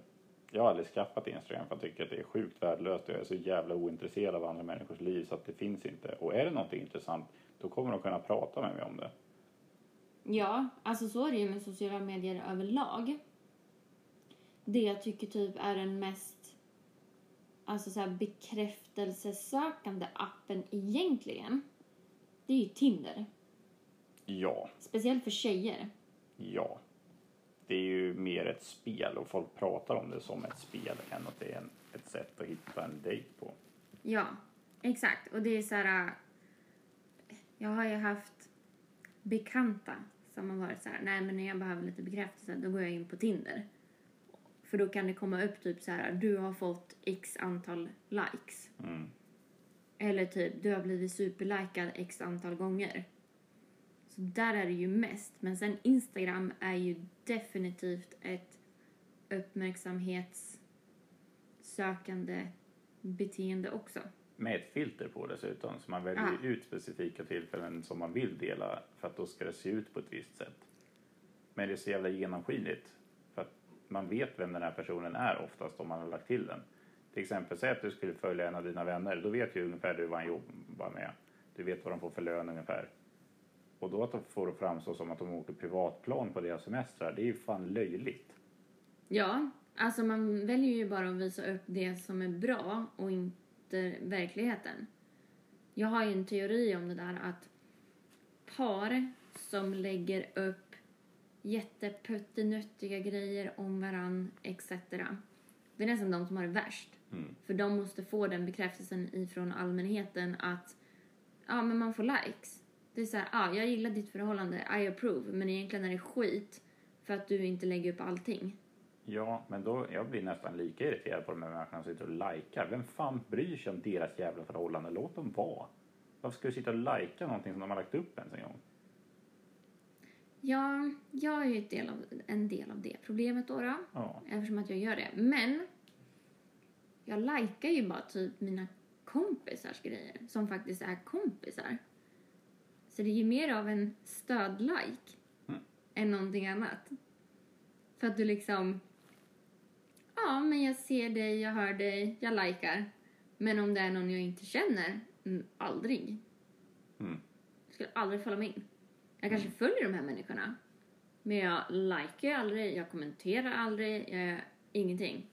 Speaker 1: Jag har aldrig skaffat Instagram för jag tycker att det är sjukt värdelöst och jag är så jävla ointresserad av andra människors liv så att det finns inte. Och är det någonting intressant då kommer de kunna prata med mig om det.
Speaker 2: Ja, alltså så är det ju med sociala medier överlag. Det jag tycker typ är den mest alltså så här bekräftelsesökande appen egentligen, det är ju Tinder.
Speaker 1: Ja,
Speaker 2: Speciellt för tjejer.
Speaker 1: ja. Det är ju mer ett spel och folk pratar om det som ett spel än att det är en, ett sätt att hitta en dejt på.
Speaker 2: Ja, exakt. Och det är så här... äh, Jag har ju haft bekanta som har varit så här, nej men när jag behöver lite bekräftelse då går jag in på Tinder. För då kan det komma upp typ så här, du har fått x antal likes.
Speaker 1: Mm.
Speaker 2: Eller typ, du har blivit superlikad x antal gånger. Så där är det ju mest. Men sen Instagram är ju definitivt ett uppmärksamhetssökande beteende också.
Speaker 1: Med ett filter på dessutom, så man väljer
Speaker 2: Ja.
Speaker 1: ut specifika tillfällen som man vill dela för att då ska det se ut på ett visst sätt. Men det är så jävla genomskinligt för att man vet vem den här personen är oftast om man har lagt till den. Till exempel, säg att du skulle följa en av dina vänner, då vet ju ungefär du vad han jobbar med. Du vet vad de får för lön ungefär. Och då att de får det framstå som att de åker privatplan på deras semestrar, det är ju fan löjligt.
Speaker 2: Ja, alltså man väljer ju bara att visa upp det som är bra och inte verkligheten. Jag har ju en teori om det där att par som lägger upp jätteputtinuttiga grejer om varann etc. Det är nästan de som har det värst.
Speaker 1: Mm.
Speaker 2: För de måste få den bekräftelsen ifrån allmänheten att ja, men man får likes. Det är så här, ja, jag gillar ditt förhållande, I approve, men egentligen är det skit för att du inte lägger upp allting.
Speaker 1: Ja, men då, jag blir nästan lika irriterad på de här människorna som sitter och likar. Vem fan bryr sig om deras jävla förhållande? Låt dem vara. Varför ska du sitta och lajka någonting som de har lagt upp ens en gång?
Speaker 2: Ja, jag är ju del av, en del av det problemet då, då
Speaker 1: Ja.
Speaker 2: eftersom att jag gör det. Men jag likar ju bara typ mina kompisars grejer som faktiskt är kompisar. Så det är ju mer av en stödlike
Speaker 1: Mm.
Speaker 2: än någonting annat. För att du liksom, ja men jag ser dig, jag hör dig, jag likar. Men om det är någon jag inte känner, mm, aldrig.
Speaker 1: Mm.
Speaker 2: Jag skulle aldrig följa mig in. Jag kanske följer de här människorna. Men jag likar aldrig, jag kommenterar aldrig, jag, ingenting.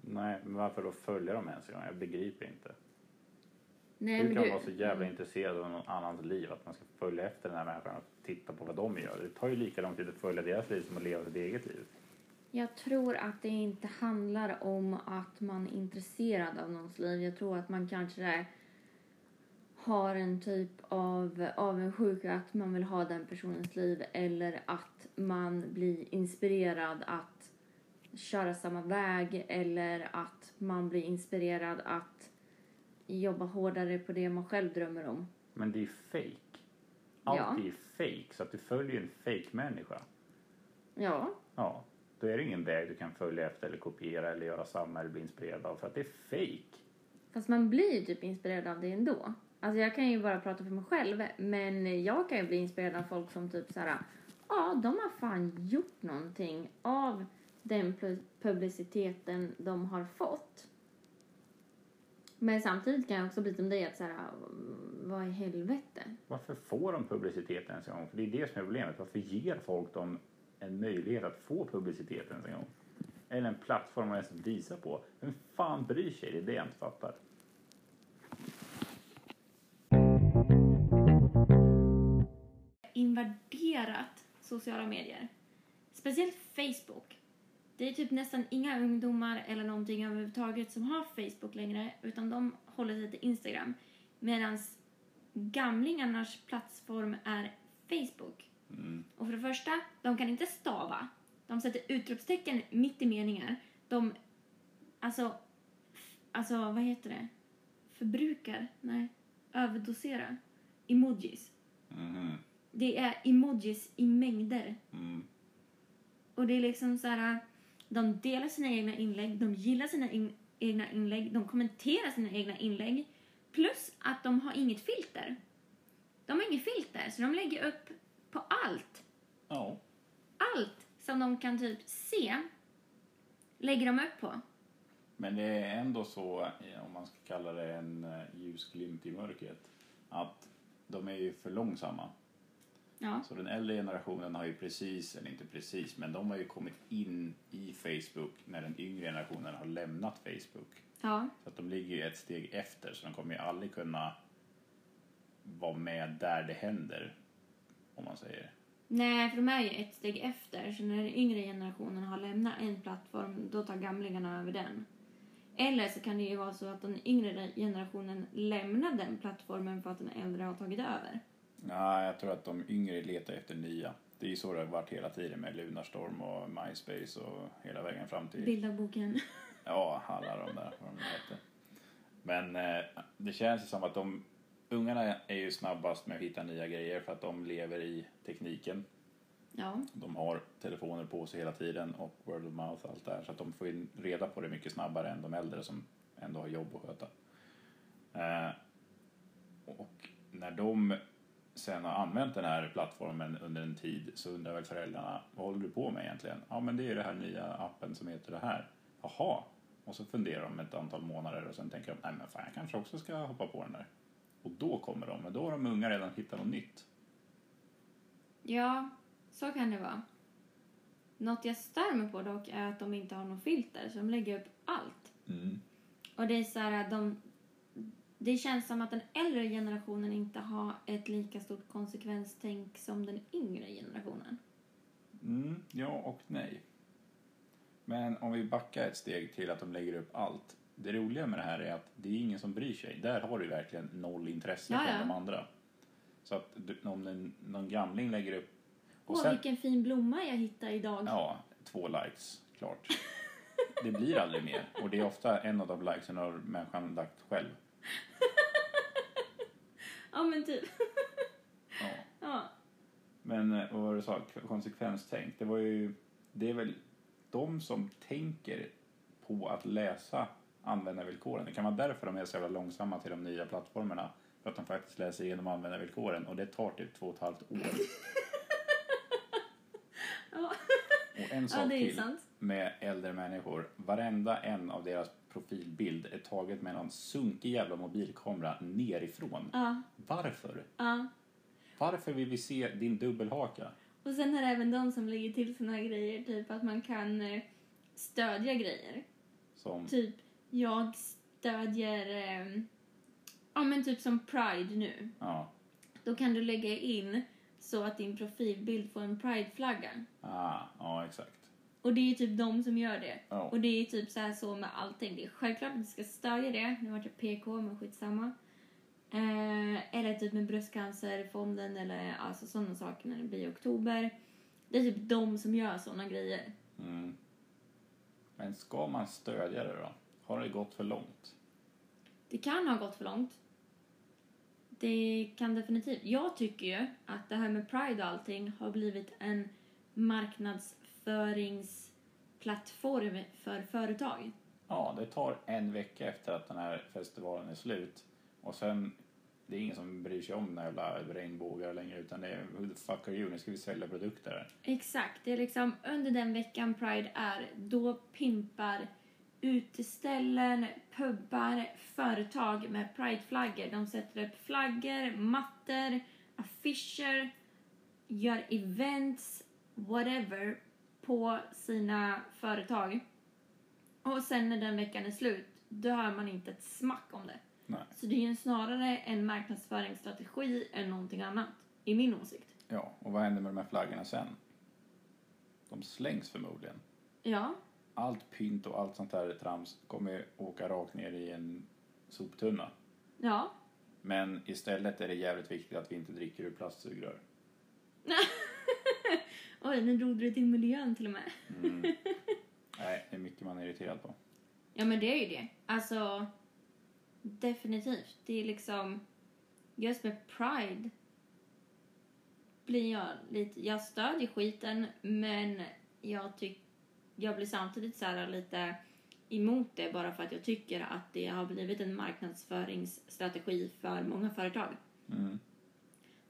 Speaker 1: Nej, men varför då följa dem ens en gång? Jag begriper inte.
Speaker 2: Nej,
Speaker 1: Hur
Speaker 2: men
Speaker 1: kan
Speaker 2: du,
Speaker 1: man vara så jävla intresserad av någon annans liv att man ska följa efter den här människan och titta på vad de gör? Det tar ju lika lång tid att följa deras liv som att leva sitt eget liv.
Speaker 2: Jag tror att det inte handlar om att man är intresserad av någons liv. Jag tror att man kanske har en typ av avundsjuka att man vill ha den personens liv eller att man blir inspirerad att köra samma väg eller att man blir inspirerad att jobba hårdare på det man själv drömmer om.
Speaker 1: Men det är ju fake. Allt
Speaker 2: Ja.
Speaker 1: är ju fake, så att du följer en fake människa.
Speaker 2: Ja,
Speaker 1: Ja, då är det ingen väg du kan följa efter eller kopiera eller göra samma eller bli inspirerad av för att det är fake.
Speaker 2: Fast man blir ju typ inspirerad av det ändå. Alltså jag kan ju bara prata för mig själv, men jag kan ju bli inspirerad av folk som typ såhär, ja, de har fan gjort någonting av den pu- publiciteten de har fått. Men samtidigt kan jag också bli som dig att såhär, vad i helvete?
Speaker 1: Varför får de publicitet ens en gång? För det är det som är problemet. Varför ger folk dem en möjlighet att få publicitet ens en gång? Eller en plattform att ens visa på. Vem fan bryr sig? Det är det jag inte fattar.
Speaker 2: invaderat sociala medier. Speciellt Facebook. Det är typ nästan inga ungdomar eller någonting överhuvudtaget som har Facebook längre utan de håller sig till Instagram. Medan gamlingarnas plattform är Facebook. Och för det första, de kan inte stava. De sätter utropstecken mitt i meningar. De, alltså, alltså vad heter det? Förbrukar? Nej, överdosera. Emojis. Det är emojis i mängder. Och det är liksom så här, de delar sina egna inlägg, de gillar sina in, egna inlägg, de kommenterar sina egna inlägg. Plus att de har inget filter. De har inget filter, så de lägger upp på allt.
Speaker 1: Ja.
Speaker 2: Allt som de kan typ se lägger de upp på.
Speaker 1: Men det är ändå så, eh, om man ska kalla det en eh, ljusglimt i mörkret, att de är ju för långsamma.
Speaker 2: Ja.
Speaker 1: Så den äldre generationen har ju precis, eller inte precis, men de har ju kommit in i Facebook när den yngre generationen har lämnat Facebook.
Speaker 2: Ja.
Speaker 1: Så att de ligger ju ett steg efter så de kommer ju aldrig kunna vara med där det händer. Om man säger.
Speaker 2: Nej, för de är ju ett steg efter. Så när den yngre generationen har lämnat en plattform, då tar gamlingarna över den. Eller så kan det ju vara så att den yngre generationen lämnar den plattformen för att den äldre har tagit över.
Speaker 1: Nej, jag tror att de yngre letar efter nya. Det är ju så det har varit hela tiden med Lunarstorm och MySpace och hela vägen fram till...
Speaker 2: Bildarboken. (laughs)
Speaker 1: Ja, alla de där, vad de heter. Men eh, det känns ju som att de ungarna är ju snabbast med att hitta nya grejer för att de lever i tekniken.
Speaker 2: Ja.
Speaker 1: De har telefoner på sig hela tiden och word of mouth och allt det här. Så att de får ju reda på det mycket snabbare än de äldre som ändå har jobb att sköta. Eh, och när de sen har använt den här plattformen under en tid så undrar väl föräldrarna, vad håller du på med egentligen? Ja men det är det här nya appen som heter det här. Jaha. Och så funderar de ett antal månader och sen tänker de, nej men fan jag kanske också ska hoppa på den där. Och då kommer de, men då har de unga redan hittat något nytt.
Speaker 2: Ja, så kan det vara. Något jag stör mig på dock är att de inte har någon filter, så de lägger upp allt.
Speaker 1: Mm.
Speaker 2: Och det är så här att de... Det känns som att den äldre generationen inte har ett lika stort konsekvenstänk som den yngre generationen.
Speaker 1: Mm, ja och nej. Men om vi backar ett steg till att de lägger upp allt. Det roliga med det här är att det är ingen som bryr sig. Där har du verkligen noll intresse
Speaker 2: Ja,
Speaker 1: från de andra. Så att du, om en, någon gamling lägger upp... Och
Speaker 2: Åh,
Speaker 1: sen,
Speaker 2: vilken fin blomma jag hittade idag.
Speaker 1: ja, två likes, klart. Det blir aldrig mer. Och det är ofta en av de likesen har människan lagt själv. (laughs)
Speaker 2: Ja, men typ.
Speaker 1: Ja. (laughs)
Speaker 2: Ja.
Speaker 1: Men eh, vad var det du sa? Konsekvenstänk. Det var ju... Det är väl de som tänker på att läsa användarvillkoren. Det kan vara därför de är så jävla långsamma till de nya plattformarna. För att de faktiskt läser igenom användarvillkoren och det tar typ två och ett halvt år. (laughs)
Speaker 2: Ja.
Speaker 1: Och en
Speaker 2: ja,
Speaker 1: sak
Speaker 2: är
Speaker 1: till
Speaker 2: sant.
Speaker 1: med äldre människor. Varenda en av deras profilbild är taget med någon sunkig jävla mobilkamera nerifrån.
Speaker 2: Ja.
Speaker 1: Varför?
Speaker 2: Ja.
Speaker 1: Varför vill vi se din dubbelhaka?
Speaker 2: Och sen är det även de som lägger till såna grejer, typ att man kan eh, stödja grejer.
Speaker 1: Som...
Speaker 2: Typ, jag stödjer, eh, ja men typ som Pride nu.
Speaker 1: Ja.
Speaker 2: Då kan du lägga in så att din profilbild får en Pride-flagga.
Speaker 1: Ah, ja, exakt.
Speaker 2: Och det är typ de som gör det.
Speaker 1: Ja.
Speaker 2: Och det är typ så här så med allting. Det är självklart att du ska stödja det. Nu vart jag PK, men skitsamma. Eh, eller typ med bröstcancerfonden eller alltså sådana saker när det blir oktober. Det är typ de som gör sådana grejer.
Speaker 1: Mm. Men ska man stödja det då? Har det gått för långt?
Speaker 2: Det kan ha gått för långt. Det kan definitivt. Jag tycker ju att det här med Pride och allting har blivit en marknadsföringsplattform för företag.
Speaker 1: Ja, det tar en vecka efter att den här festivalen är slut. Och sen, det är ingen som bryr sig om den jävla regnbågar längre utan det är who the fuck are you? Nu ska vi sälja produkter.
Speaker 2: Exakt. Det är liksom under den veckan Pride är, då pimpar uteställen, pubbar, företag med Pride-flaggor. De sätter upp flaggor, mattor, affischer, gör events, whatever, på sina företag. Och sen när den veckan är slut, då hör man inte ett smack om det.
Speaker 1: Nej.
Speaker 2: Så det är ju snarare en marknadsföringsstrategi än någonting annat, i min åsikt.
Speaker 1: Ja, och vad händer med de här flaggorna sen? De slängs förmodligen.
Speaker 2: Ja,
Speaker 1: Allt pynt och allt sånt där trams kommer åka rakt ner i en soptunna.
Speaker 2: ja.
Speaker 1: Men istället är det jävligt viktigt att vi inte dricker ur plastsugrör. (laughs)
Speaker 2: Oj, nu drog du det till miljön till och med.
Speaker 1: Mm. (laughs) Nej, det är mycket man är irriterad på.
Speaker 2: Ja, men det är ju det. Alltså, definitivt. Det är liksom, just med Pride blir jag lite, jag stödjer skiten, men jag tycker, jag blir samtidigt så här lite emot det bara för att jag tycker att det har blivit en marknadsföringsstrategi för många företag.
Speaker 1: Mm.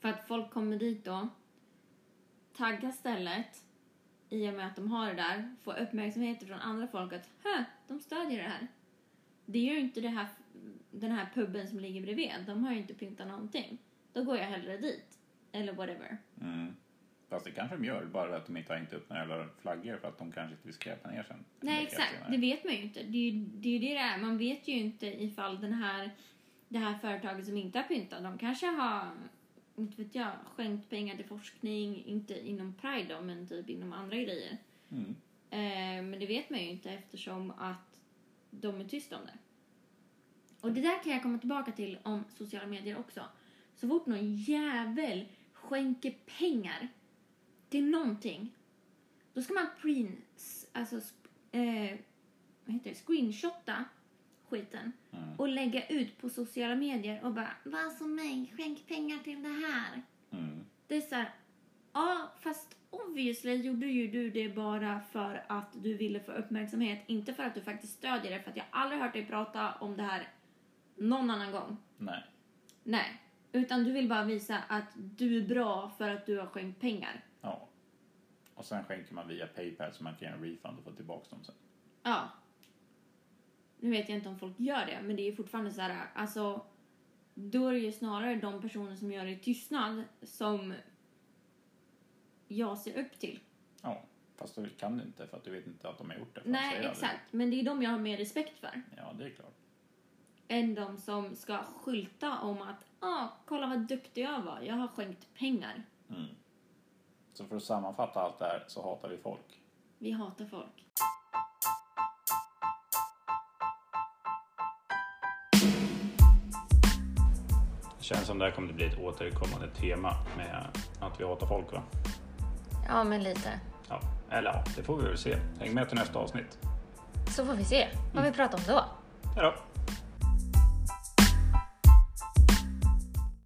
Speaker 2: För att folk kommer dit då, taggar stället i och med att de har det där, får uppmärksamhet från andra folk att Hö, de stödjer det här. Det är ju inte det här, den här puben som ligger bredvid. De har ju inte pyntat någonting. Då går jag hellre dit. eller whatever.
Speaker 1: Mm. Fast det kanske de gör, bara att de inte har hängt upp några jävla flaggor för att de kanske inte vill skräpa ner sen.
Speaker 2: Nej, exakt.
Speaker 1: senare.
Speaker 2: Det vet man ju inte. Det är ju det, är det det är. Man vet ju inte ifall den här, det här företaget som inte har pyntat, de kanske har, inte vet jag, skänkt pengar till forskning, inte inom Pride då, men typ inom andra grejer.
Speaker 1: Mm.
Speaker 2: Eh, men det vet man ju inte eftersom att de är tysta om det. Och det där kan jag komma tillbaka till om sociala medier också. Så fort någon jävel skänker pengar till någonting, då ska man prins, alltså, eh, vad heter det, screenshotta skiten
Speaker 1: Mm.
Speaker 2: och lägga ut på sociala medier och bara var som mig, skänk pengar till det här.
Speaker 1: Mm.
Speaker 2: Det är så här, ja fast obviously gjorde ju du det bara för att du ville få uppmärksamhet, inte för att du faktiskt stödjer det, för att jag aldrig hört dig prata om det här någon annan gång.
Speaker 1: Nej.
Speaker 2: Nej. Utan du vill bara visa att du är bra för att du har skänkt pengar.
Speaker 1: Ja. Och sen skänker man via Paypal så man kan göra en refund och få tillbaka dem sen.
Speaker 2: Ja. Nu vet jag inte om folk gör det, men det är fortfarande så här, alltså då är det ju snarare de personer som gör det i tystnad som jag ser upp till.
Speaker 1: Ja. Fast du kan du inte för att du vet inte att de har gjort det.
Speaker 2: Nej, exakt. Men det är de jag har mer respekt för.
Speaker 1: Ja, det är klart.
Speaker 2: Än de som ska skylta om att ah, kolla vad duktig jag var, jag har skänkt pengar.
Speaker 1: Mm. Så för att sammanfatta allt det här så hatar vi folk.
Speaker 2: Vi hatar folk.
Speaker 3: Känns som det här kommer att bli ett återkommande tema med att vi hatar folk va?
Speaker 2: Ja, men lite.
Speaker 3: Ja, eller ja, det får vi väl se. Häng med till nästa avsnitt.
Speaker 2: Så får vi se vad vi pratar om då.
Speaker 3: Hej då!